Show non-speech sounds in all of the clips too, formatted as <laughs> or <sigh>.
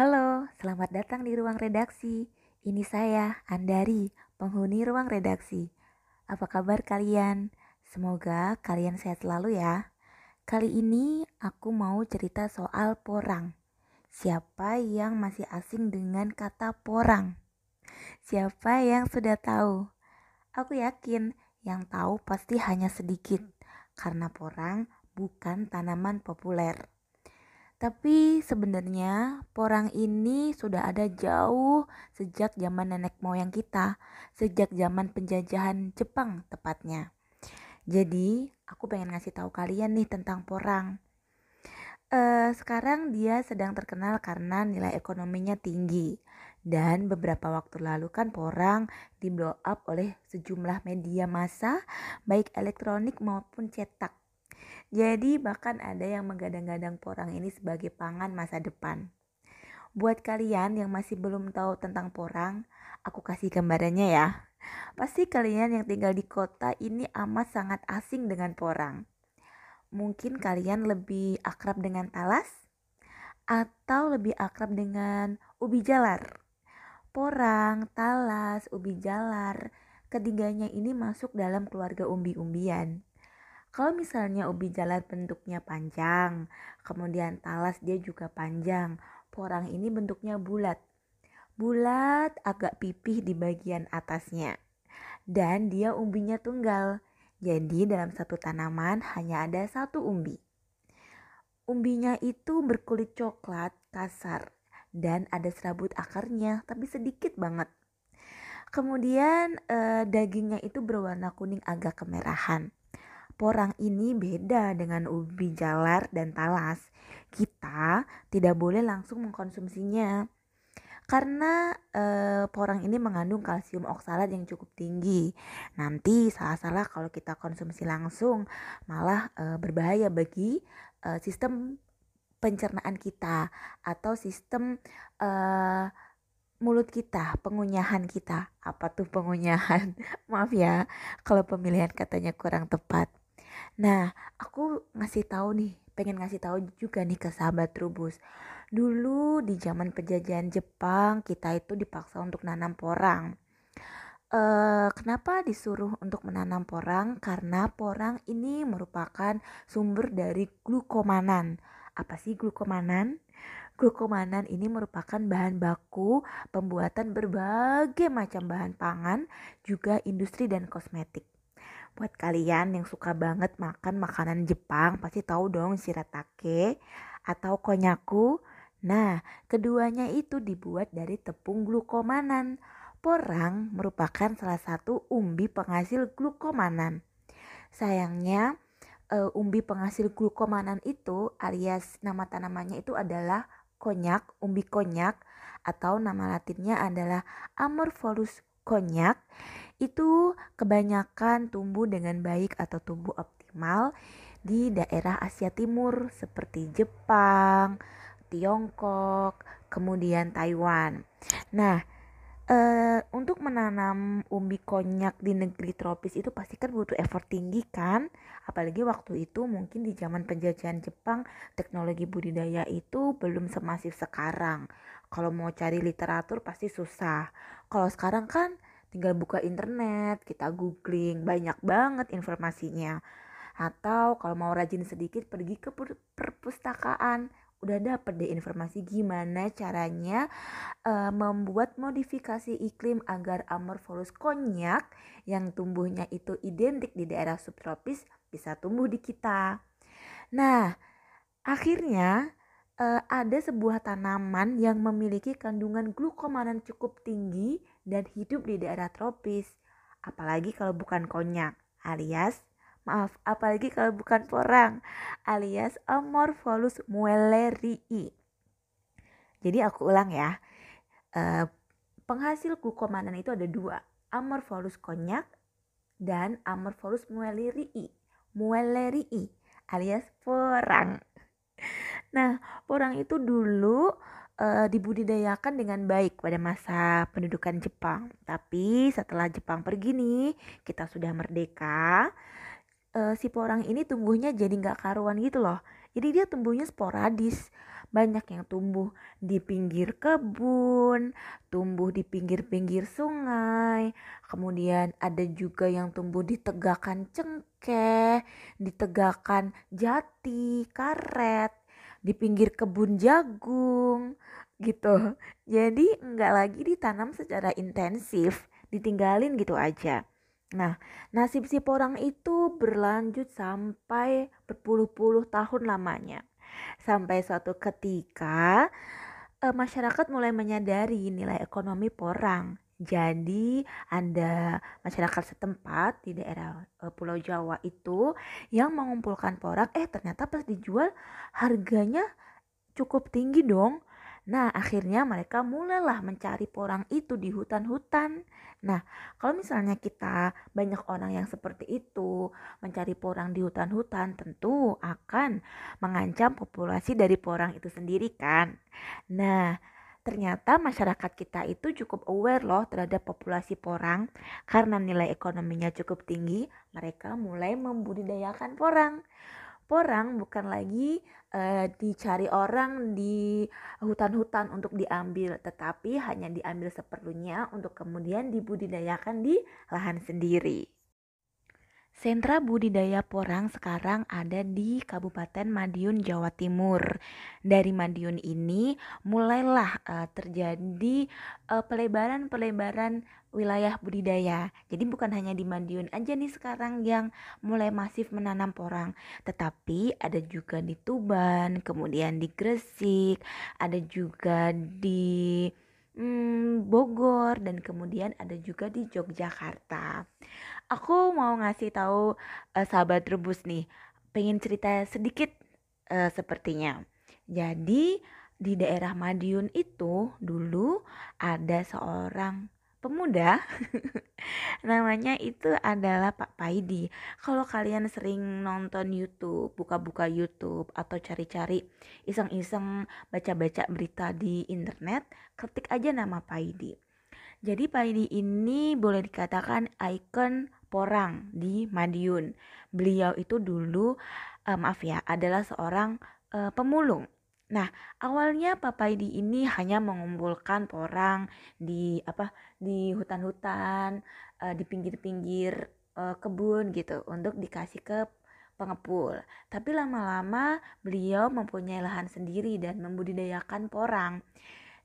Selamat datang di ruang redaksi. Ini saya, Andari, penghuni ruang redaksi. Apa kabar kalian? Semoga kalian sehat selalu ya. Kali ini aku mau cerita soal porang. Siapa yang masih asing dengan kata porang? Siapa yang sudah tahu? Aku yakin yang tahu pasti hanya sedikit, karena porang bukan tanaman populer. Tapi sebenarnya porang ini sudah ada jauh sejak zaman nenek moyang kita, sejak zaman penjajahan Jepang tepatnya. Jadi aku pengen ngasih tahu kalian nih tentang porang. Uh, sekarang dia sedang terkenal karena nilai ekonominya tinggi dan beberapa waktu lalu kan porang di blow up oleh sejumlah media massa baik elektronik maupun cetak jadi bahkan ada yang menggadang-gadang porang ini sebagai pangan masa depan. Buat kalian yang masih belum tahu tentang porang, aku kasih gambarannya ya. Pasti kalian yang tinggal di kota ini amat sangat asing dengan porang. Mungkin kalian lebih akrab dengan talas atau lebih akrab dengan ubi jalar. Porang, talas, ubi jalar, ketiganya ini masuk dalam keluarga umbi-umbian. Kalau misalnya ubi jalar bentuknya panjang, kemudian talas dia juga panjang, porang ini bentuknya bulat. Bulat agak pipih di bagian atasnya. Dan dia umbinya tunggal. Jadi dalam satu tanaman hanya ada satu umbi. Umbinya itu berkulit coklat kasar dan ada serabut akarnya tapi sedikit banget. Kemudian eh, dagingnya itu berwarna kuning agak kemerahan. Porang ini beda dengan ubi jalar dan talas. Kita tidak boleh langsung mengkonsumsinya karena e, porang ini mengandung kalsium oksalat yang cukup tinggi. Nanti salah-salah kalau kita konsumsi langsung malah e, berbahaya bagi e, sistem pencernaan kita atau sistem e, mulut kita, pengunyahan kita. Apa tuh pengunyahan? <laughs> Maaf ya kalau pemilihan katanya kurang tepat. Nah, aku ngasih tahu nih, pengen ngasih tahu juga nih ke sahabat Trubus. Dulu di zaman penjajahan Jepang, kita itu dipaksa untuk nanam porang. Uh, kenapa disuruh untuk menanam porang? Karena porang ini merupakan sumber dari glukomanan. Apa sih glukomanan? Glukomanan ini merupakan bahan baku pembuatan berbagai macam bahan pangan, juga industri dan kosmetik. Buat kalian yang suka banget makan makanan Jepang pasti tahu dong shiratake atau konyaku. Nah, keduanya itu dibuat dari tepung glukomanan. Porang merupakan salah satu umbi penghasil glukomanan. Sayangnya, uh, umbi penghasil glukomanan itu alias nama tanamannya itu adalah konyak, umbi konyak atau nama latinnya adalah Amorphous konyak itu kebanyakan tumbuh dengan baik atau tumbuh optimal di daerah Asia Timur seperti Jepang, Tiongkok, kemudian Taiwan. Nah, e, untuk menanam umbi konyak di negeri tropis itu pasti kan butuh effort tinggi kan? Apalagi waktu itu mungkin di zaman penjajahan Jepang teknologi budidaya itu belum semasif sekarang. Kalau mau cari literatur pasti susah. Kalau sekarang kan tinggal buka internet, kita googling, banyak banget informasinya. Atau kalau mau rajin sedikit pergi ke perpustakaan, udah dapet deh informasi gimana caranya uh, membuat modifikasi iklim agar amorphous konyak yang tumbuhnya itu identik di daerah subtropis bisa tumbuh di kita. Nah, akhirnya uh, ada sebuah tanaman yang memiliki kandungan glukomanan cukup tinggi dan hidup di daerah tropis. Apalagi kalau bukan konyak alias maaf, apalagi kalau bukan porang alias Amorpholus muellerii. Jadi aku ulang ya. Uh, penghasil glukomanan itu ada dua, Amorpholus konyak dan Amorpholus muellerii. Muellerii alias porang. Nah, porang itu dulu uh, dibudidayakan dengan baik pada masa pendudukan Jepang. Tapi setelah Jepang pergi nih, kita sudah merdeka. uh, si porang ini tumbuhnya jadi nggak karuan gitu loh jadi dia tumbuhnya sporadis banyak yang tumbuh di pinggir kebun, tumbuh di pinggir-pinggir sungai, kemudian ada juga yang tumbuh di tegakan cengkeh, di tegakan jati, karet, di pinggir kebun jagung gitu. Jadi nggak lagi ditanam secara intensif, ditinggalin gitu aja. Nah, nasib si porang itu berlanjut sampai berpuluh-puluh tahun lamanya. Sampai suatu ketika uh, masyarakat mulai menyadari nilai ekonomi porang. Jadi ada masyarakat setempat di daerah uh, Pulau Jawa itu yang mengumpulkan porang, eh ternyata pas dijual harganya cukup tinggi dong. Nah, akhirnya mereka mulailah mencari porang itu di hutan-hutan. Nah, kalau misalnya kita banyak orang yang seperti itu mencari porang di hutan-hutan, tentu akan mengancam populasi dari porang itu sendiri kan. Nah, ternyata masyarakat kita itu cukup aware loh terhadap populasi porang karena nilai ekonominya cukup tinggi, mereka mulai membudidayakan porang porang bukan lagi uh, dicari orang di hutan-hutan untuk diambil, tetapi hanya diambil seperlunya untuk kemudian dibudidayakan di lahan sendiri. Sentra budidaya porang sekarang ada di Kabupaten Madiun, Jawa Timur. Dari Madiun ini mulailah uh, terjadi uh, pelebaran-pelebaran wilayah budidaya. Jadi bukan hanya di Madiun aja nih sekarang yang mulai masif menanam porang, tetapi ada juga di Tuban, kemudian di Gresik, ada juga di hmm, Bogor dan kemudian ada juga di Yogyakarta aku mau ngasih tahu uh, sahabat rebus nih, pengen cerita sedikit uh, sepertinya. Jadi di daerah Madiun itu dulu ada seorang pemuda <laughs> namanya itu adalah Pak Paidi. Kalau kalian sering nonton YouTube, buka-buka YouTube atau cari-cari iseng-iseng baca-baca berita di internet, ketik aja nama Paidi. Jadi Paidi ini boleh dikatakan ikon Porang di Madiun. Beliau itu dulu uh, maaf ya adalah seorang uh, pemulung. Nah, awalnya Papaidi ini hanya mengumpulkan porang di apa di hutan-hutan, uh, di pinggir-pinggir uh, kebun gitu untuk dikasih ke pengepul. Tapi lama-lama beliau mempunyai lahan sendiri dan membudidayakan porang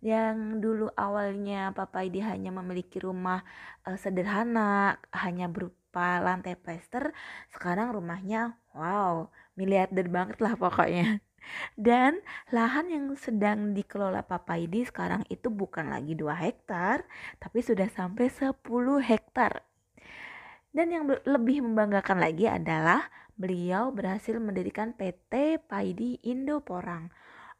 yang dulu awalnya Papa Idi hanya memiliki rumah uh, sederhana hanya berupa lantai plester sekarang rumahnya wow miliarder banget lah pokoknya. Dan lahan yang sedang dikelola Papa Idi sekarang itu bukan lagi 2 hektar tapi sudah sampai 10 hektar. Dan yang lebih membanggakan lagi adalah beliau berhasil mendirikan PT Paidi Indo Porang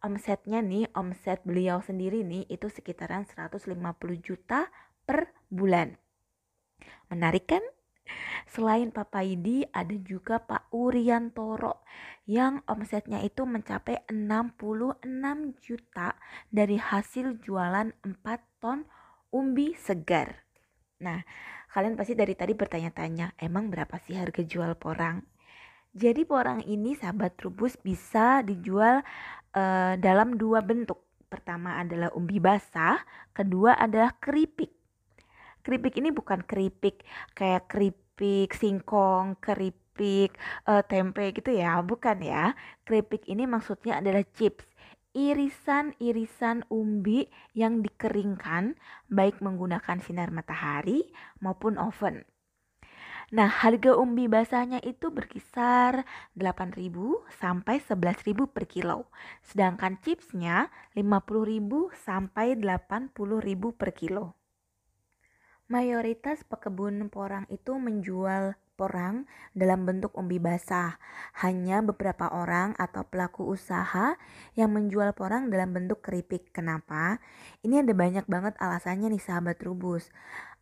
omsetnya nih, omset beliau sendiri nih itu sekitaran 150 juta per bulan. Menarik kan? Selain Pak Paidi, ada juga Pak Uriantoro yang omsetnya itu mencapai 66 juta dari hasil jualan 4 ton umbi segar. Nah, kalian pasti dari tadi bertanya-tanya, emang berapa sih harga jual porang? Jadi porang ini sahabat rubus bisa dijual uh, dalam dua bentuk. Pertama adalah umbi basah, kedua adalah keripik. Keripik ini bukan keripik kayak keripik singkong, keripik uh, tempe gitu ya, bukan ya. Keripik ini maksudnya adalah chips irisan-irisan umbi yang dikeringkan baik menggunakan sinar matahari maupun oven. Nah, harga umbi basahnya itu berkisar 8.000 sampai 11.000 per kilo. Sedangkan chipsnya 50.000 sampai 80.000 per kilo. Mayoritas pekebun porang itu menjual porang dalam bentuk umbi basah. Hanya beberapa orang atau pelaku usaha yang menjual porang dalam bentuk keripik. Kenapa? Ini ada banyak banget alasannya nih sahabat rubus.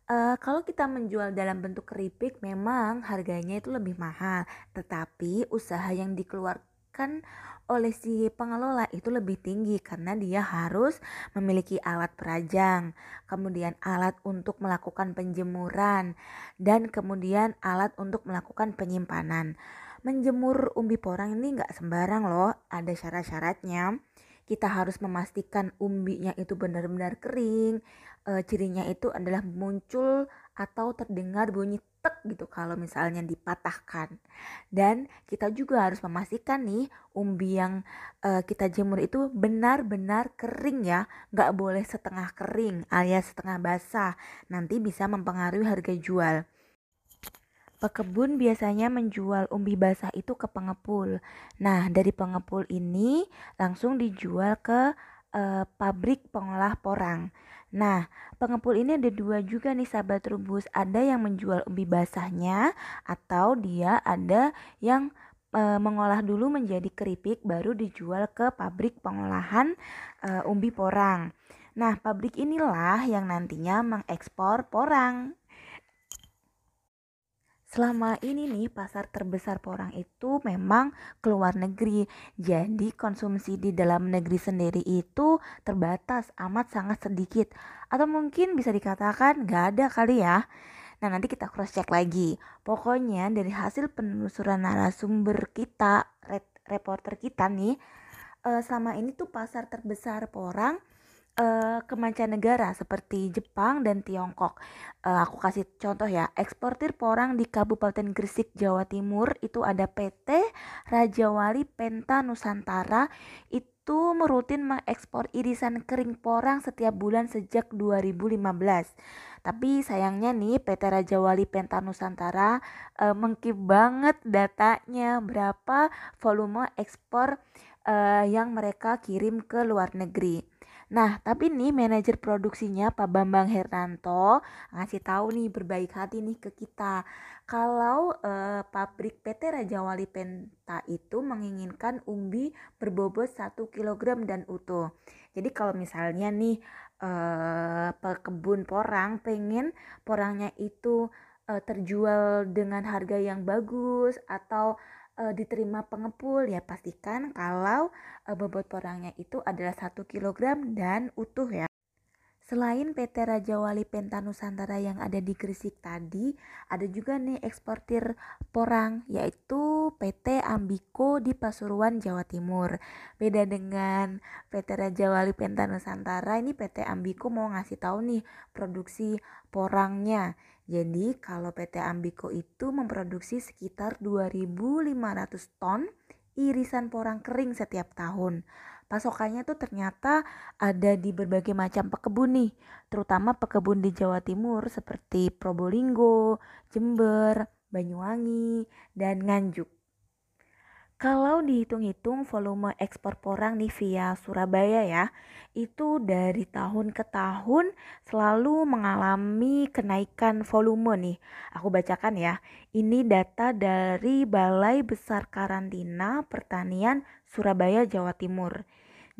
Uh, kalau kita menjual dalam bentuk keripik memang harganya itu lebih mahal, tetapi usaha yang dikeluarkan oleh si pengelola itu lebih tinggi karena dia harus memiliki alat perajang, kemudian alat untuk melakukan penjemuran dan kemudian alat untuk melakukan penyimpanan. menjemur umbi porang ini nggak sembarang loh, ada syarat-syaratnya. Kita harus memastikan umbinya itu benar-benar kering. E, cirinya itu adalah muncul atau terdengar bunyi tek gitu kalau misalnya dipatahkan. Dan kita juga harus memastikan nih umbi yang uh, kita jemur itu benar-benar kering ya, nggak boleh setengah kering alias setengah basah. Nanti bisa mempengaruhi harga jual. Pekebun biasanya menjual umbi basah itu ke pengepul. Nah, dari pengepul ini langsung dijual ke uh, pabrik pengolah porang. Nah, pengepul ini ada dua juga nih sahabat rubus. Ada yang menjual umbi basahnya atau dia ada yang e, mengolah dulu menjadi keripik baru dijual ke pabrik pengolahan e, umbi porang. Nah, pabrik inilah yang nantinya mengekspor porang. Selama ini nih pasar terbesar porang itu memang keluar negeri. Jadi konsumsi di dalam negeri sendiri itu terbatas, amat sangat sedikit. Atau mungkin bisa dikatakan gak ada kali ya. Nah nanti kita cross check lagi. Pokoknya dari hasil penelusuran narasumber kita, reporter kita nih, eh, selama ini tuh pasar terbesar porang uh, ke mancanegara seperti Jepang dan Tiongkok. Uh, aku kasih contoh ya, eksportir porang di Kabupaten Gresik, Jawa Timur itu ada PT Raja Wali Penta Nusantara itu merutin mengekspor irisan kering porang setiap bulan sejak 2015. Tapi sayangnya nih PT Raja Wali Penta Nusantara uh, mengkip banget datanya berapa volume ekspor uh, yang mereka kirim ke luar negeri. Nah, tapi nih manajer produksinya Pak Bambang Hernanto ngasih tahu nih berbaik hati nih ke kita. Kalau eh, pabrik PT Raja Wali Penta itu menginginkan umbi berbobot 1 kg dan utuh. Jadi kalau misalnya nih eh, pekebun porang pengen porangnya itu eh, terjual dengan harga yang bagus atau uh, diterima pengepul ya pastikan kalau uh, bobot porangnya itu adalah 1 kg dan utuh ya. Selain PT Raja Wali Penta Nusantara yang ada di Gresik tadi, ada juga nih eksportir porang yaitu PT Ambiko di Pasuruan, Jawa Timur. Beda dengan PT Raja Wali Penta Nusantara, ini PT Ambiko mau ngasih tahu nih produksi porangnya. Jadi kalau PT Ambiko itu memproduksi sekitar 2.500 ton irisan porang kering setiap tahun. Pasokannya tuh ternyata ada di berbagai macam pekebun nih, terutama pekebun di Jawa Timur seperti Probolinggo, Jember, Banyuwangi, dan Nganjuk. Kalau dihitung-hitung volume ekspor porang nih via Surabaya ya, itu dari tahun ke tahun selalu mengalami kenaikan volume nih. Aku bacakan ya. Ini data dari Balai Besar Karantina Pertanian Surabaya, Jawa Timur.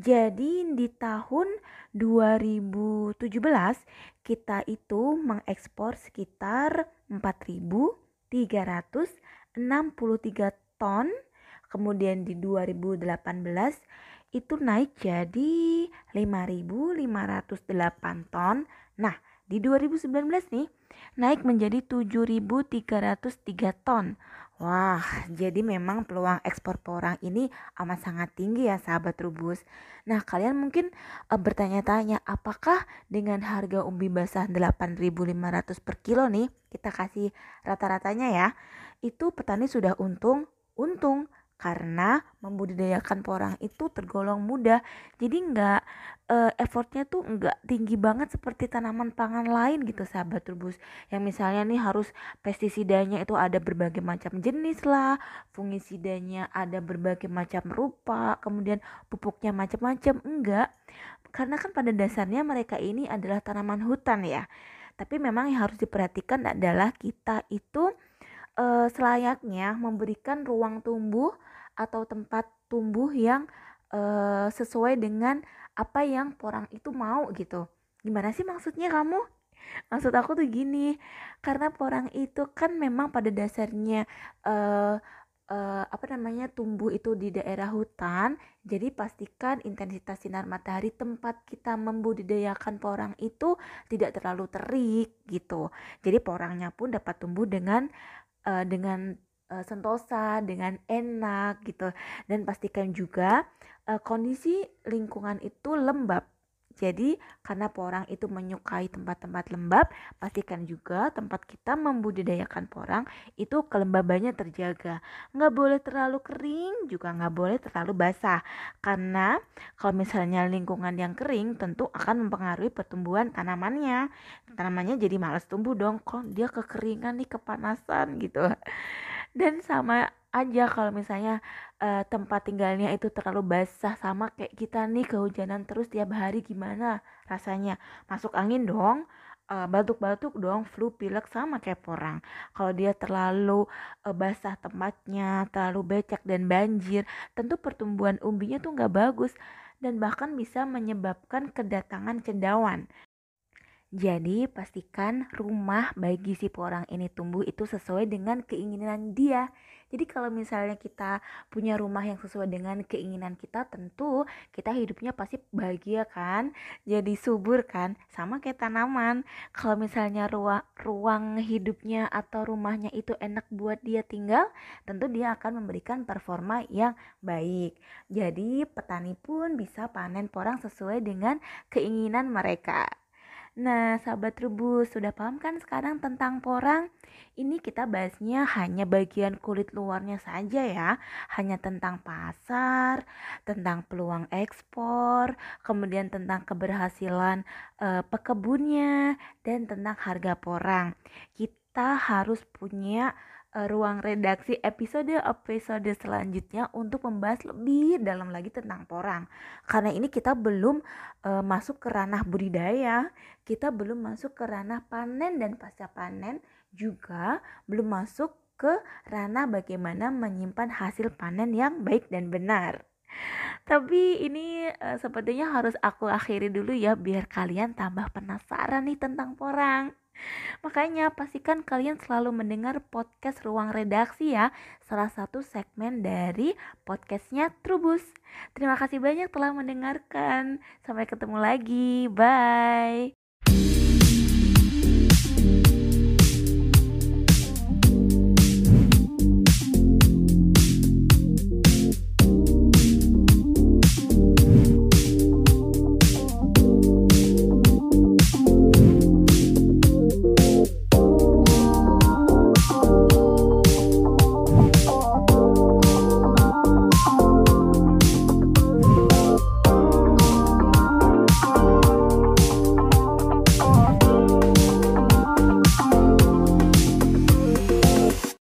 Jadi di tahun 2017 kita itu mengekspor sekitar 4.363 ton kemudian di 2018 itu naik jadi 5.508 ton. Nah, di 2019 nih naik menjadi 7.303 ton. Wah, jadi memang peluang ekspor porang ini amat sangat tinggi ya sahabat Rubus. Nah, kalian mungkin uh, bertanya-tanya apakah dengan harga umbi basah 8.500 per kilo nih, kita kasih rata-ratanya ya, itu petani sudah untung, untung karena membudidayakan porang itu tergolong mudah. Jadi nggak uh, effortnya tuh nggak tinggi banget seperti tanaman pangan lain gitu sahabat turbus. Yang misalnya nih harus pestisidanya itu ada berbagai macam jenis lah fungisidanya ada berbagai macam rupa kemudian pupuknya macam-macam enggak. Karena kan pada dasarnya mereka ini adalah tanaman hutan ya. Tapi memang yang harus diperhatikan adalah kita itu uh, selayaknya memberikan ruang tumbuh atau tempat tumbuh yang uh, sesuai dengan apa yang porang itu mau gitu. Gimana sih maksudnya kamu? <laughs> Maksud aku tuh gini, karena porang itu kan memang pada dasarnya uh, uh, apa namanya tumbuh itu di daerah hutan. Jadi pastikan intensitas sinar matahari tempat kita membudidayakan porang itu tidak terlalu terik gitu. Jadi porangnya pun dapat tumbuh dengan uh, dengan uh, sentosa dengan enak gitu. Dan pastikan juga uh, kondisi lingkungan itu lembab jadi karena porang itu menyukai tempat-tempat lembab, pastikan juga tempat kita membudidayakan porang itu kelembabannya terjaga. Nggak boleh terlalu kering, juga nggak boleh terlalu basah. Karena kalau misalnya lingkungan yang kering tentu akan mempengaruhi pertumbuhan tanamannya. Tanamannya jadi malas tumbuh dong, kok dia kekeringan nih kepanasan gitu. Dan sama aja kalau misalnya uh, tempat tinggalnya itu terlalu basah sama kayak kita nih kehujanan terus tiap hari gimana rasanya? Masuk angin dong uh, batuk-batuk dong flu pilek sama kayak porang kalau dia terlalu uh, basah tempatnya terlalu becek dan banjir tentu pertumbuhan umbinya tuh nggak bagus dan bahkan bisa menyebabkan kedatangan cendawan. Jadi pastikan rumah bagi si porang ini tumbuh itu sesuai dengan keinginan dia. Jadi kalau misalnya kita punya rumah yang sesuai dengan keinginan kita, tentu kita hidupnya pasti bahagia kan? Jadi subur kan? Sama kayak tanaman. Kalau misalnya ruang ruang hidupnya atau rumahnya itu enak buat dia tinggal, tentu dia akan memberikan performa yang baik. Jadi petani pun bisa panen porang sesuai dengan keinginan mereka. Nah, sahabat rebus, sudah paham kan sekarang tentang porang? Ini kita bahasnya hanya bagian kulit luarnya saja ya, hanya tentang pasar, tentang peluang ekspor, kemudian tentang keberhasilan e, pekebunnya, dan tentang harga porang. Kita harus punya ruang redaksi episode-episode selanjutnya untuk membahas lebih dalam lagi tentang porang. Karena ini kita belum uh, masuk ke ranah budidaya, kita belum masuk ke ranah panen dan pasca panen, juga belum masuk ke ranah bagaimana menyimpan hasil panen yang baik dan benar. Tapi ini uh, sepertinya harus aku akhiri dulu ya biar kalian tambah penasaran nih tentang porang. Makanya pastikan kalian selalu mendengar podcast Ruang Redaksi ya, salah satu segmen dari podcastnya Trubus. Terima kasih banyak telah mendengarkan. Sampai ketemu lagi. Bye.